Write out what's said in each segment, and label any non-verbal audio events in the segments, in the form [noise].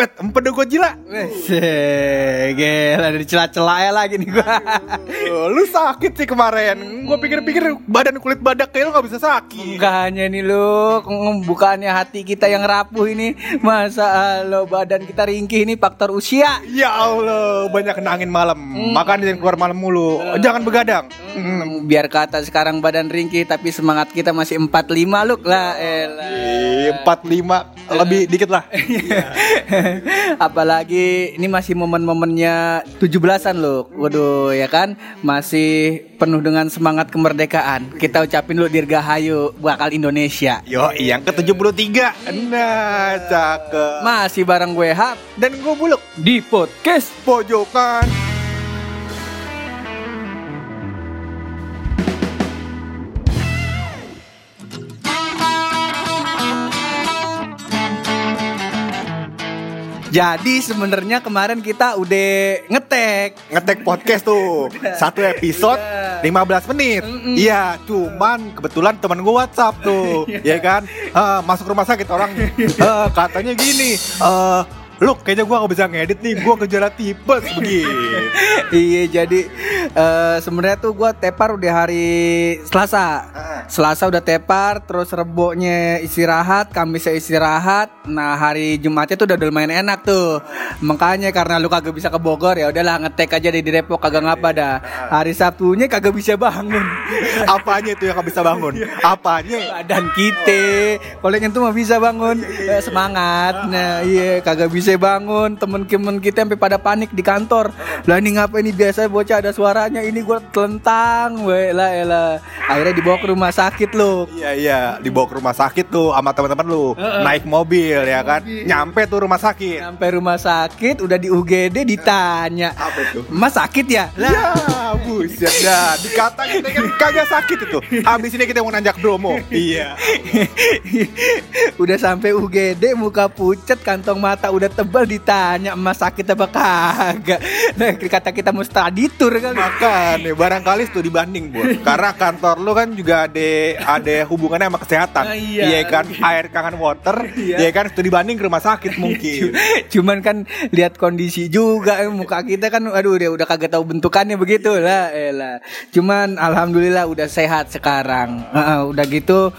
Wet, empedu Godzilla. Wes, gila dari celah-celah ya lagi nih gua. Oh, lu sakit sih kemarin. Gua pikir-pikir badan kulit badak kayak lu gak bisa sakit. Enggak hanya nih lu, bukannya hati kita yang rapuh ini, masa lo badan kita ringkih ini faktor usia. Ya Allah, banyak kena angin malam. Makan jangan keluar malam mulu. Jangan begadang. Hmm, biar kata sekarang badan ringkih tapi semangat kita masih 45 lu lah elah. Eh, Empat lima lebih dikit lah. Apalagi ini masih momen-momennya 17-an loh. Waduh ya kan masih penuh dengan semangat kemerdekaan. Kita ucapin lu dirgahayu bakal Indonesia. Yo, yang ke 73 Nah, cakep. Masih bareng gue Hap Dan gue buluk di podcast pojokan. Jadi sebenarnya kemarin kita udah ngetek. Ngetek podcast tuh. [laughs] Satu episode 15 menit. Iya cuman kebetulan teman gue whatsapp tuh [laughs] Ya kan? Eh, Masuk rumah sakit orang. [laughs] Eh, Katanya gini eh Lu kayaknya gue gak bisa ngedit nih Gue gejala tipes begitu [laughs] Iya jadi eh, sebenarnya tuh gua tepar udah hari Selasa. Selasa udah tepar, terus rebonya istirahat, Kamisnya istirahat. Nah hari Jumatnya tuh udah lumayan enak tuh. Makanya karena lu kagak bisa ke Bogor ya udahlah ngetek aja di Depok kagak ngapa dah. Hari Sabtunya kagak bisa bangun. [laughs] Apanya itu yang gak bisa bangun Apanya Badan kita Kalau yang tuh mah bisa bangun Eh, Semangat Nah iya kagak bisa bangun Temen-temen kita sampai pada panik di kantor. Lah ini ngapa ini? Biasa bocah ada suaranya Ini gue telentang we lah elah Akhirnya dibawa ke rumah sakit loh Iya iya. Dibawa ke rumah sakit tuh sama teman-teman lu. Naik mobil ya kan? Nyampe tuh rumah sakit. Sampai rumah sakit udah di UGD ditanya. Apa tuh? Mas sakit ya? Lah. Ya buset dah. Dikata kita kan kagak sakit itu. Abis ini kita mau nanjak Bromo. Iya. [laughs] Udah sampai UGD muka pucat kantong mata udah tebal ditanya emas sakit apa kagak? Nah kata kita mau study tour kan Makanya barangkali itu dibanding bu. Karena kantor lu kan juga ada ada hubungannya sama kesehatan. Ah, iya. kan? Air kangen water. Iya. Iya kan? Itu dibanding ke rumah sakit mungkin. Cuman kan lihat kondisi juga muka kita kan aduh dia udah kagak tahu bentukannya begitu lah elah cuman alhamdulillah udah sehat sekarang. Heeh, udah gitu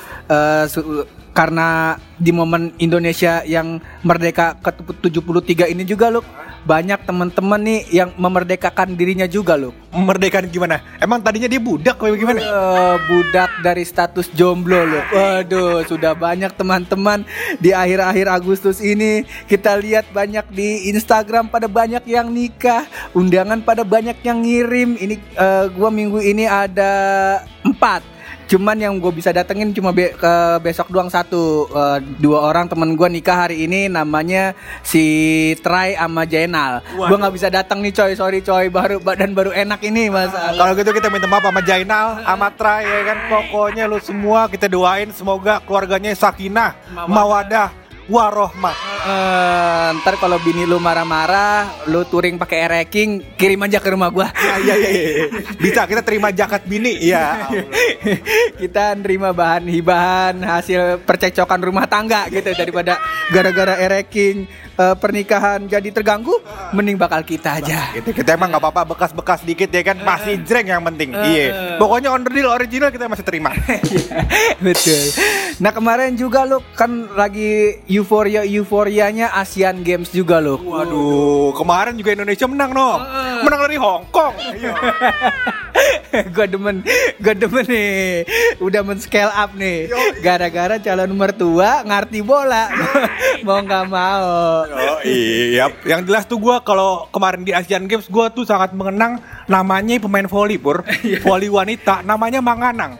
su- karena di momen Indonesia yang merdeka ke-73 ini juga loh banyak teman-teman nih yang memerdekakan dirinya juga loh Memerdekakan gimana? Emang tadinya dia budak apa gimana? Eh, budak dari status jomblo loh. Waduh, sudah banyak teman-teman di akhir-akhir Agustus ini kita lihat banyak di Instagram pada banyak yang nikah, undangan pada banyak yang ngirim. Ini eh, gua minggu ini ada empat. Cuman yang gue bisa datengin cuma be- ke besok doang satu. Eh, dua orang temen gue nikah hari ini namanya si Trai sama Jainal. Gue nggak bisa datang nih coy, sorry coy. Baru badan baru enak ini mas. Kalau gitu kita minta maaf sama Jainal, sama Trai ya kan? Pokoknya lu semua kita doain semoga keluarganya sakinah, mawadah, warohmah Eh, ntar kalau bini lu marah-marah, lu touring pakai ereking, kirim aja ke rumah gua. [laughs] Iya iya iya iya. Bisa kita terima jakat bini Iya [laughs] Kita nerima bahan hibahan hasil percekcokan rumah tangga gitu daripada gara-gara ereking eh, pernikahan jadi terganggu, mending bakal kita aja. Gitu, kita emang nggak apa-apa bekas-bekas dikit ya kan masih jreng yang penting. Iya. Pokoknya on the deal original kita masih terima. [laughs] Betul. Nah kemarin juga lu kan lagi euforia euforianya Asian Games juga lo. Waduh, kemarin juga Indonesia menang no. Menang dari Hong Kong. [laughs] gue demen gue demen nih udah men scale up nih gara-gara calon mertua ngerti bola [laughs] mau nggak mau Oh iya, yang jelas tuh gua kalau kemarin di Asian Games gua tuh sangat mengenang namanya pemain voli pur, voli wanita. Namanya Manganang.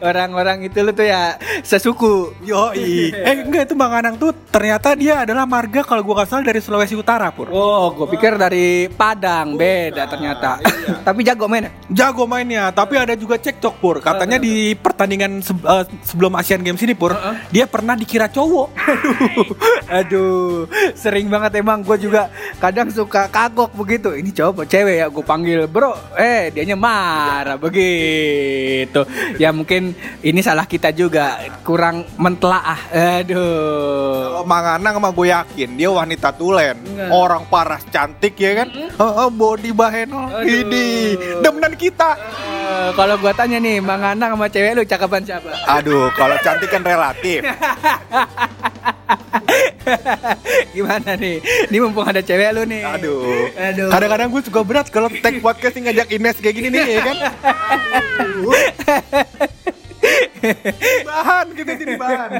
orang-orang itu lu tuh ya sesuku. Yo eh enggak itu Manganang tuh ternyata dia adalah marga kalau gua nggak salah dari Sulawesi Utara pur. oh gue pikir dari Padang. Beda ternyata. [laughs] Tapi jago main Jago mainnya, tapi ada juga cekcok pur. Katanya di pertandingan se- eh, sebelum Asian Games ini pur, dia pernah dikira cowok. Aduh sering banget emang gue juga kadang suka kagok begitu. Ini cowok cewek ya gue panggil bro. Eh dianya marah begitu. Ya mungkin ini salah kita juga kurang mentelaah. Aduh. Kalau Manganang sama gue yakin dia wanita tulen, Enggak. orang paras cantik ya kan, Heeh, body baheno, Aduh. ini demenan kita. Eh, kalau gua tanya nih, Mang Anang sama cewek lu cakapan siapa? Aduh, kalau cantik kan relatif. [laughs] Gimana nih? Ini mumpung ada cewek lu nih. Aduh. Aduh. Kadang-kadang gue suka berat kalau tag podcast ngajak Ines kayak gini nih ya kan. [laughs] bahan gitu jadi bahan.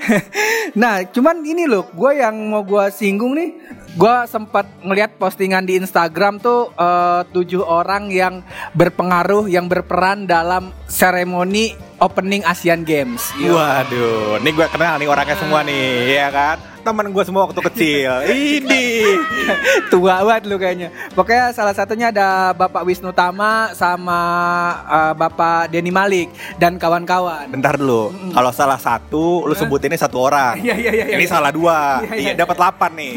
[laughs] nah, cuman ini loh, gue yang mau gue singgung nih, gue sempat ngeliat postingan di Instagram tuh eh, tujuh orang yang berpengaruh, yang berperan dalam seremoni opening Asian Games. Waduh, nih gue kenal nih orangnya semua nih, ya kan? Temen gue semua waktu kecil. [laughs] Ini. [laughs] Tua banget lu kayaknya. Pokoknya salah satunya ada Bapak Wisnu Tama sama eh, Bapak Denny Malik dan kawan-kawan. Bentar dulu, kalau salah satu, lu sebutinnya satu orang. Iya, [laughs] iya, iya, iya. Ini salah dua. Iya, iya. Iya, dapat delapan nih.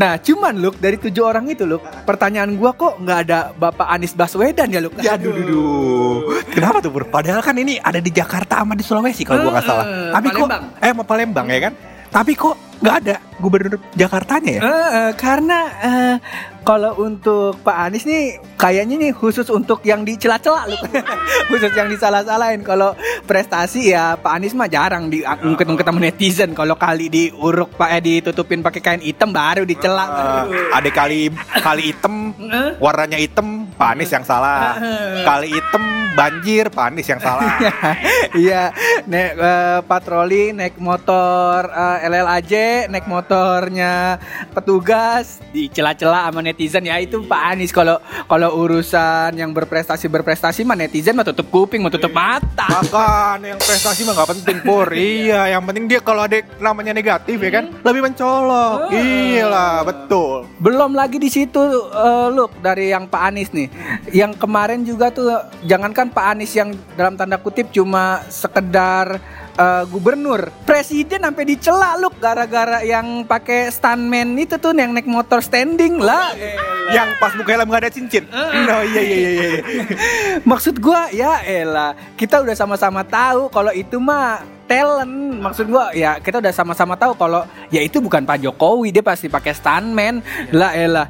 nah, cuman Luk dari tujuh orang itu Luk, pertanyaan gua kok nggak ada Bapak Anies Baswedan ya Luk? Ya aduh, duh. Kenapa tuh Pur? Padahal kan ini ada di Jakarta sama di Sulawesi kalau gua nggak salah. Eh, Tapi kok eh mau Palembang ya kan? Tapi kok nggak ada gubernur Jakartanya ya? Eh, eh, karena eh, kalau untuk Pak Anies nih kayaknya nih khusus untuk yang dicela-cela Luk. [laughs] khusus yang disalah-salahin. Kalau prestasi ya Pak Anies mah jarang diungkit-ungkit sama netizen. Kalau kali diuruk Pak eh ditutupin pakai kain hitam baru dicela. Eh, ada kali kali hitam warnanya hitam Pak Anies yang salah. Kali hitam banjir Pak Anies yang salah. [laughs] Iya, naik eh, patroli, naik motor eh, LLAJ, naik motornya petugas, dicela-cela sama netizen ya itu Pak Anies kalau kalau urusan yang berprestasi berprestasi mah netizen mah tutup kuping, mau tutup mata. Makan yang prestasi mah nggak penting Pur. [laughs] Iya, yang penting dia kalau ada namanya negatif ya kan lebih mencolok. Iya lah, betul. Belum lagi di situ eh, look dari yang Pak Anies nih. Yang kemarin juga tuh jangankan Pak Anies yang dalam tanda kutip cuma sekedar eh, gubernur, presiden sampai dicela look gara-gara yang pakai stuntman itu tuh yang naik motor standing lah. Yang pas buka helm nggak ada cincin. No, [laughs] iya iya iya. iya. [laughs] Maksud gua ya elah, kita udah sama-sama tahu kalau itu mah talent. Maksud gua ya kita udah sama-sama tahu kalau ya itu bukan Pak Jokowi, dia pasti pakai stuntman. Lah elah.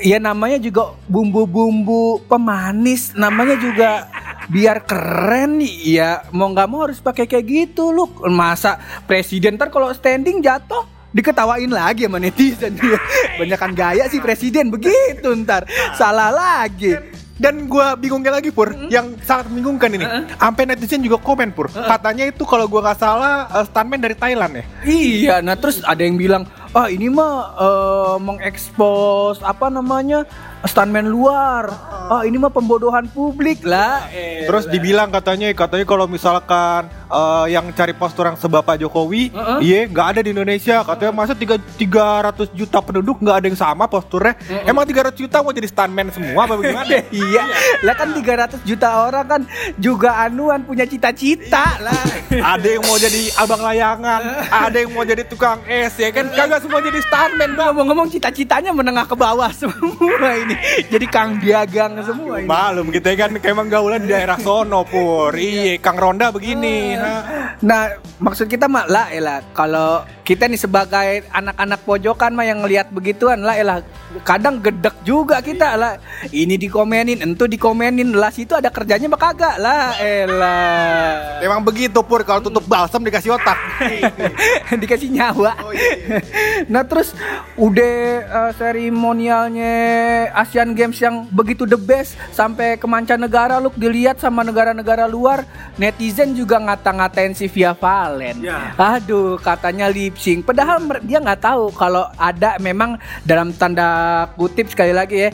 Ya namanya juga bumbu-bumbu pemanis, namanya juga biar keren nih. Ya mau nggak mau harus pakai kayak gitu lu. Masa presiden ntar kalau standing jatuh diketawain lagi sama netizen [laughs] Banyakan gaya sih presiden begitu ntar salah lagi. Dan gua bingungnya lagi Pur, yang sangat membingungkan ini. Sampai netizen juga komen Pur. Katanya itu kalau gua nggak salah eh, stuntman dari Thailand ya. Iya, nah terus ada yang bilang, ah ini mah eh, mengekspos apa namanya stuntman luar. Ah ini mah pembodohan publik lah. Terus dibilang katanya katanya kalau misalkan eh, yang cari postur yang sebapak Jokowi, Heeh. iya nggak ada di Indonesia. Katanya masa tiga 300 juta penduduk nggak ada yang sama posturnya. Emang 300 juta mau jadi stuntman semua apa bagaimana? [laughs] iya, lah kan 300 juta orang kan juga anuan punya cita-cita lah. ada yang mau jadi abang layangan, ada yang mau jadi tukang es ya kan kagak semua jadi stuntman bang. Ngomong-ngomong cita-citanya menengah ke bawah semua ini. Jadi Kang Dagang semua ini. Malum kita kan kayak emang gaulan di daerah sono pur. Iya, Kang Ronda begini. Ha. Nah, maksud kita mah lah elah kalau kita nih sebagai anak-anak pojokan mah yang ngelihat begituan lah elah kadang gedek juga kita lah. Ini dikomenin, entu dikomenin lah situ ada kerjanya mah kagak lah elah. Emang begitu pur kalau tutup balsam dikasih otak. [laughs] Dikasih nyawa. [laughs] nah, terus udah eh, seremonialnya Asian Games yang begitu the best sampai ke mancanegara lu dilihat sama negara-negara luar, netizen juga ngata-ngatain si Via Valen. Ya. Aduh, katanya lip sync. Padahal dia nggak tahu kalau ada memang dalam tanda kutip sekali lagi ya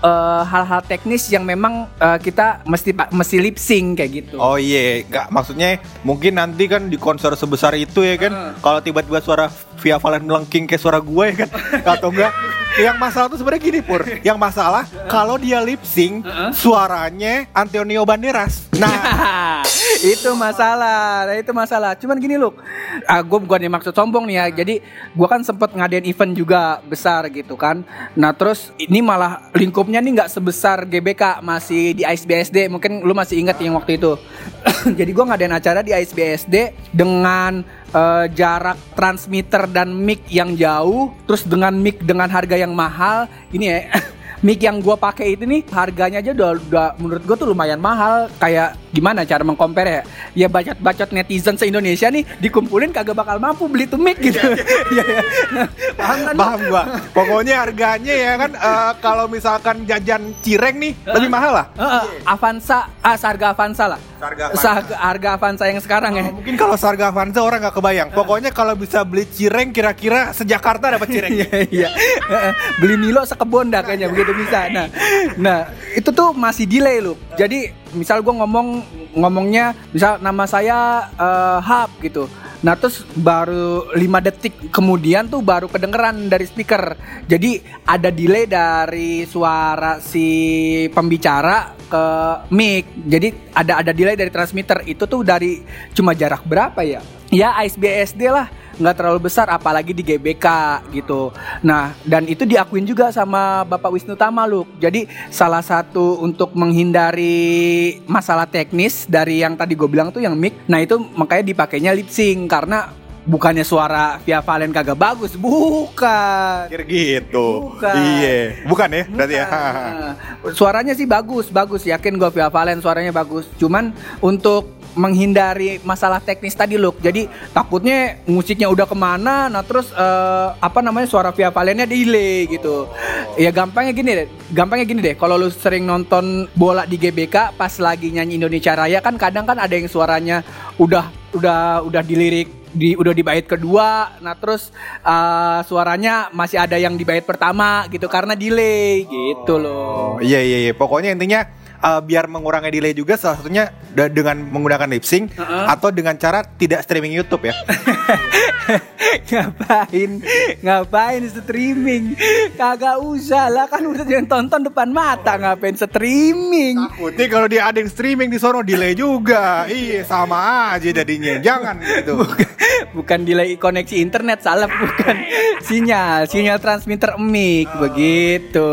eh, hal-hal teknis yang memang eh, kita mesti mesti lip sync kayak gitu. Oh iya, nggak maksudnya mungkin nanti kan di konser sebesar itu ya kan, kalau tiba-tiba suara Via Valen melengking kayak suara gue ya kan, [laughs] atau enggak yang masalah tuh sebenarnya gini pur. Yang masalah kalau dia lip sync suaranya Antonio Banderas. Nah, [laughs] itu masalah, nah, itu masalah. Cuman gini loh, ah, gue bukan yang maksud sombong nih ya. Jadi gue kan sempet ngadain event juga besar gitu kan. Nah terus ini malah lingkupnya nih nggak sebesar GBK masih di ISBSD. Mungkin lu masih ingat yang waktu itu. [coughs] Jadi gue ngadain acara di ISBSD dengan eh, jarak transmitter dan mic yang jauh, terus dengan mic dengan harga yang mahal. Ini ya. [laughs] Mic yang gua pakai itu nih harganya aja udah, udah menurut gua tuh lumayan mahal. Kayak gimana cara mengcompare ya? Ya bacot-bacot netizen se Indonesia nih dikumpulin kagak bakal mampu beli tuh mic gitu. [laughs] Iya iya. Nah, Paham kan? paham gua. Pokoknya harganya ya kan eh, kalau misalkan jajan cireng nih lebih mahal lah. Heeh, Avanza, ah seharga Avanza lah. Avanza. Seharga harga Avanza yang sekarang ya. Oh, mungkin kalau seharga Avanza orang nggak kebayang. Pokoknya kalau bisa beli cireng kira-kira sejakarta dapat [laughs] cireng. Iya iya. Beli Milo sekebon dah kayaknya begitu bisa. Nah, nah itu tuh masih delay loh. Jadi misal gua ngomong ngomongnya misal nama saya Hub gitu. Nah terus baru 5 detik kemudian tuh baru kedengeran dari speaker Jadi ada delay dari suara si pembicara ke mic Jadi ada ada delay dari transmitter Itu tuh dari cuma jarak berapa ya? Ya ISBSD lah nggak terlalu besar apalagi di GBK gitu. Nah dan itu diakuin juga sama Bapak Wisnu Tama Luk. Jadi salah satu untuk menghindari masalah teknis dari yang tadi gue bilang tuh yang mic. Nah itu makanya dipakainya lip sync karena bukannya suara Via Valen kagak bagus, bukan. Kira gitu. Bukan. Iya. Bukan ya berarti ya. Suaranya sih bagus, bagus. Yakin gue Via Valen suaranya bagus. Cuman untuk menghindari masalah teknis tadi loh. Jadi takutnya musiknya udah ke mana, nah terus eh, apa namanya suara Via Valennya delay gitu. Ya gampangnya gini deh, gampangnya gini deh. Kalau lu sering nonton bola di GBK pas lagi nyanyi Indonesia Raya kan kadang kan ada yang suaranya udah udah udah dilirik di udah di bait kedua nah terus eh, suaranya masih ada yang di bait pertama gitu karena delay gitu loh Oh, iya iya iya. Pokoknya intinya eh, biar mengurangi delay juga salah satunya dengan menggunakan lip sync atau dengan cara tidak streaming YouTube ya. [laughs] ngapain ngapain streaming kagak usah lah kan udah yang tonton depan mata ngapain streaming Takutnya kalau dia ada yang streaming di sono delay juga. Iya sama aja jadinya. Jangan gitu. bukan, bukan delay koneksi internet salah bukan [laughs] sinyal sinyal transmitter mic begitu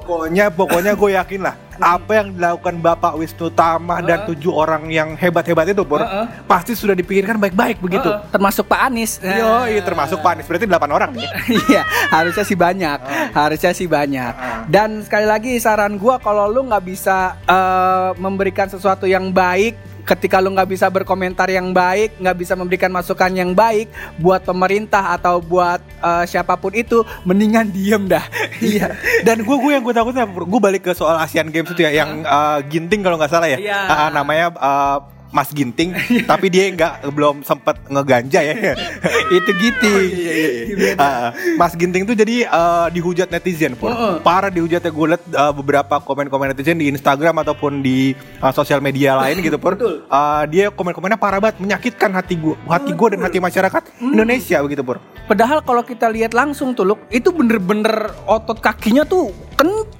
Pokoknya pokoknya gue yakin lah apa yang dilakukan Bapak Wisnu Tama dan tujuh orang yang hebat-hebat itu pun Heeh. pasti sudah dipikirkan baik-baik begitu. Heeh, termasuk Pak Anies Yo, iya termasuk Pak Anies berarti 8 orang nih. [laughs] Iya, harusnya sih banyak, harusnya sih banyak. Dan sekali lagi saran gua kalau lu nggak bisa eh, memberikan sesuatu yang baik, ketika lu nggak bisa berkomentar yang baik, nggak bisa memberikan masukan yang baik buat pemerintah atau buat eh, siapa pun itu, mendingan diem dah. [laughs] Iya. Dan gue gue yang gue takutin apa? Gue balik ke soal Asian Games itu ya, yang uh, Ginting kalau nggak salah ya. Iya. Uh, namanya uh, Mas Ginting, [laughs] tapi dia nggak belum sempet ngeganja ya. [laughs] itu gitu. Iya, iya, iya. Uh, Mas Ginting tuh jadi uh, dihujat netizen pun. Heeh. Parah dihujatnya gue liat uh, beberapa komen-komen netizen di Instagram ataupun di uh, sosial media lain gitu. Betul. Uh, dia komen-komennya parah banget, menyakitkan hati gue, hati gue dan hati masyarakat Indonesia begitu pur. Padahal kalau kita lihat langsung tuh, Luk, itu bener-bener otot kakinya tuh kenceng,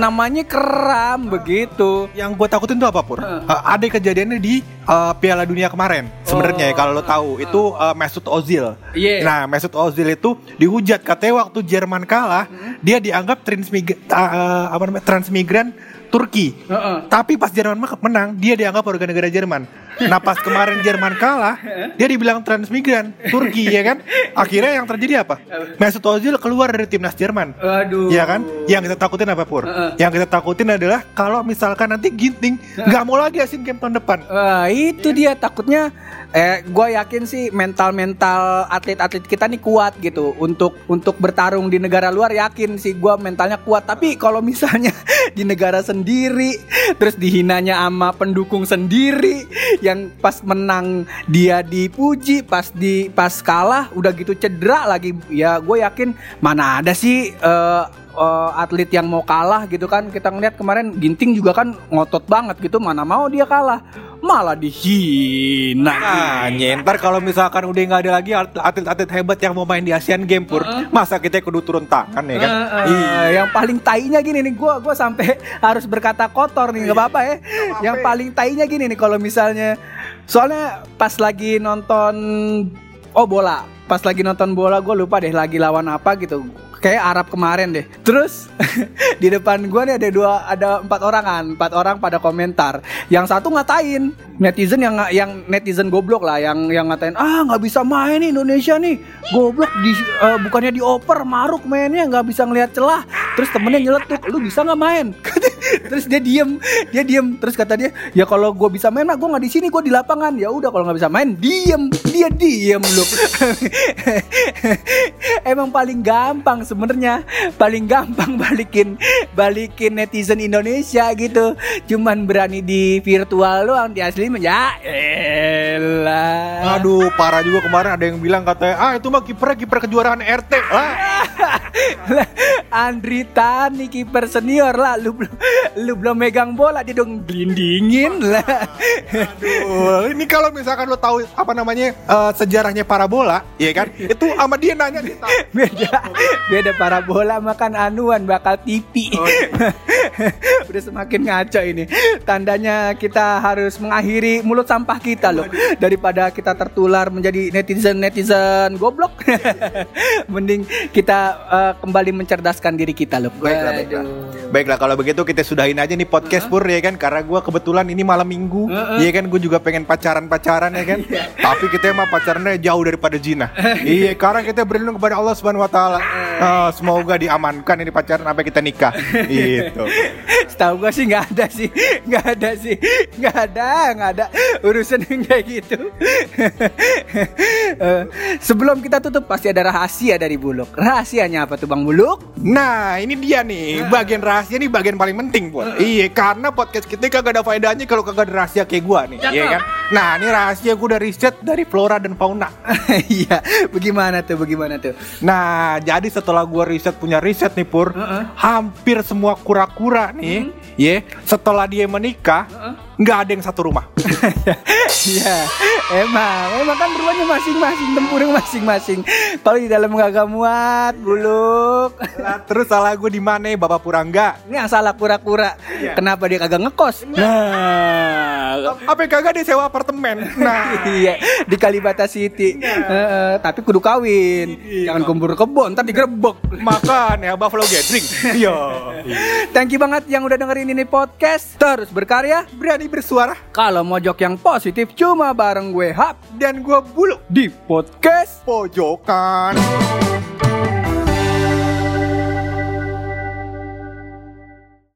namanya keram begitu. Yang gue takutin tuh apa pur? Heeh. Uh, ada kejadiannya di uh, Piala Dunia kemarin. Sebenarnya ya kalau lo tahu itu uh, Mesut Ozil. Iya. Nah Mesut Ozil itu dihujat katanya waktu Jerman kalah dia dianggap transmig uh, apa namanya transmigran Turki. Heeh. Tapi pas Jerman me- menang dia dianggap warga negara Jerman. Nah pas kemarin Jerman kalah dia dibilang transmigran Turki ya kan. Akhirnya yang terjadi apa? Mesut Ozil keluar dari timnas Jerman. Aduh. Iya kan? Yang kita takutin apa Pur? Heeh. Yang kita takutin adalah kalau misalkan nanti Ginting nggak mau lagi Asian Games tahun depan. Wah, itu dia takutnya eh gue yakin sih mental-mental atlet-atlet kita nih kuat gitu untuk untuk bertarung di negara luar yakin sih gue mentalnya kuat tapi kalau misalnya [laughs] di negara sendiri terus dihinanya sama pendukung sendiri yang pas menang dia dipuji pas di pas kalah udah gitu cedera lagi. Ya gue yakin mana ada sih eh, eh, atlet yang mau kalah gitu kan. Kita ngeliat kemarin Ginting juga kan ngotot banget gitu mana mau dia kalah malah dihina. Nah, nyentar kalau misalkan udah nggak ada lagi atlet-atlet hebat yang mau main di Asian Games pur, masa kita kudu turun tangan ya kan? Eh, eh, Iya. yang paling tainya gini nih, gua gua sampai [laughs] harus berkata kotor nih, nggak apa-apa ya. Yang paling tainya gini nih, kalau misalnya, soalnya pas lagi nonton, oh bola, pas lagi nonton bola, gue lupa deh lagi lawan apa gitu. Kayak Arab kemarin deh. Terus [laughs] di depan gua nih ada dua, ada empat orang kan, empat orang pada komentar. Yang satu ngatain netizen yang yang netizen goblok lah, yang yang ngatain ah nggak bisa main nih Indonesia nih, goblok di eh, bukannya dioper maruk mainnya nggak bisa ngelihat celah. Terus temennya nyeletuk, lu bisa nggak main? [laughs] Terus dia diem, dia diem. Terus kata dia, ya kalau gue bisa main mah gue nggak di sini, gue di lapangan. Ya udah kalau nggak bisa main, diem, dia diem loh. [laughs] Emang paling gampang sebenarnya, paling gampang [laughs] balikin balikin netizen Indonesia gitu. Cuman berani di virtual doang, di asli ya elah. Aduh, parah juga kemarin ada yang bilang katanya, ah itu mah kipernya kiper kejuaraan RT. Ah, [laughs] Lah, Andri Tani kiper senior lah lu belum lu belum megang bola dia dong gelindingin lah. aduh, ini kalau misalkan lo tahu apa namanya eh, sejarahnya para bola, ya kan? Itu sama dia nanya dia tahu. beda beda parabola makan anuan bakal tipi Oh, iya. [laughs] udah semakin ngaco ini tandanya kita harus mengakhiri mulut sampah kita loh daripada kita tertular menjadi netizen netizen goblok [laughs] mending kita eh, kembali mencerdaskan diri kita loh Baiklah, baiklah. Baiklah kalau begitu kita sudahin aja nih podcast pur ya kan? Karena gua kebetulan ini malam minggu ya kan? Gue juga pengen pacaran-pacaran ya kan? Tapi kita emang pacarannya jauh daripada zina. [laughs] Iya karena kita berlindung kepada Allah Subhanahu wa taala. Ah, semoga diamankan ini pacaran sampai kita nikah. [laughs] Gitu. Setahu gue sih nggak ada sih, nggak ada sih, nggak ada, nggak ada urusan yang kayak gitu. [laughs] Eh, sebelum kita tutup pasti ada rahasia dari Buluk. Rahasianya apa tuh Bang Buluk? Nah ini dia nih. Bagian rahasia nih bagian paling penting pur iya karena podcast kita kagak ada faedahnya kalau kagak ada rahasia kayak gua nih. Iya kan? Nah ini rahasia gue udah riset dari flora dan fauna. [laughs] Iya, bagaimana tuh, bagaimana tuh? Nah, jadi setelah gua riset punya riset nih Pur, Heeh. hampir semua kura-kura nih, ya, setelah dia menikah, nggak ada yang satu rumah. [laughs] Iya, emang, emang kan rumahnya masing-masing, tempurung masing-masing. Kalau di dalam nggak muat, Buluk. Lah, terus salah gue di mana, Bapak Purangga? Ini yang salah kura-kura. Kenapa dia kagak ngekos? Nah, Apa yang kagak dia sewa apartemen? Nah, [laughs] iya di Kalibata City. Heeh, tapi kudu kawin. Jangan kumpul kebon, ntar digerebek. makan ya Buffalo Gathering. [laughs] Iya. Thank you banget yang udah dengerin ini podcast. Terus berkarya. Berani bersuara Kalau mojok yang positif cuma bareng gue Hap dan gua bulu di podcast. pojokan.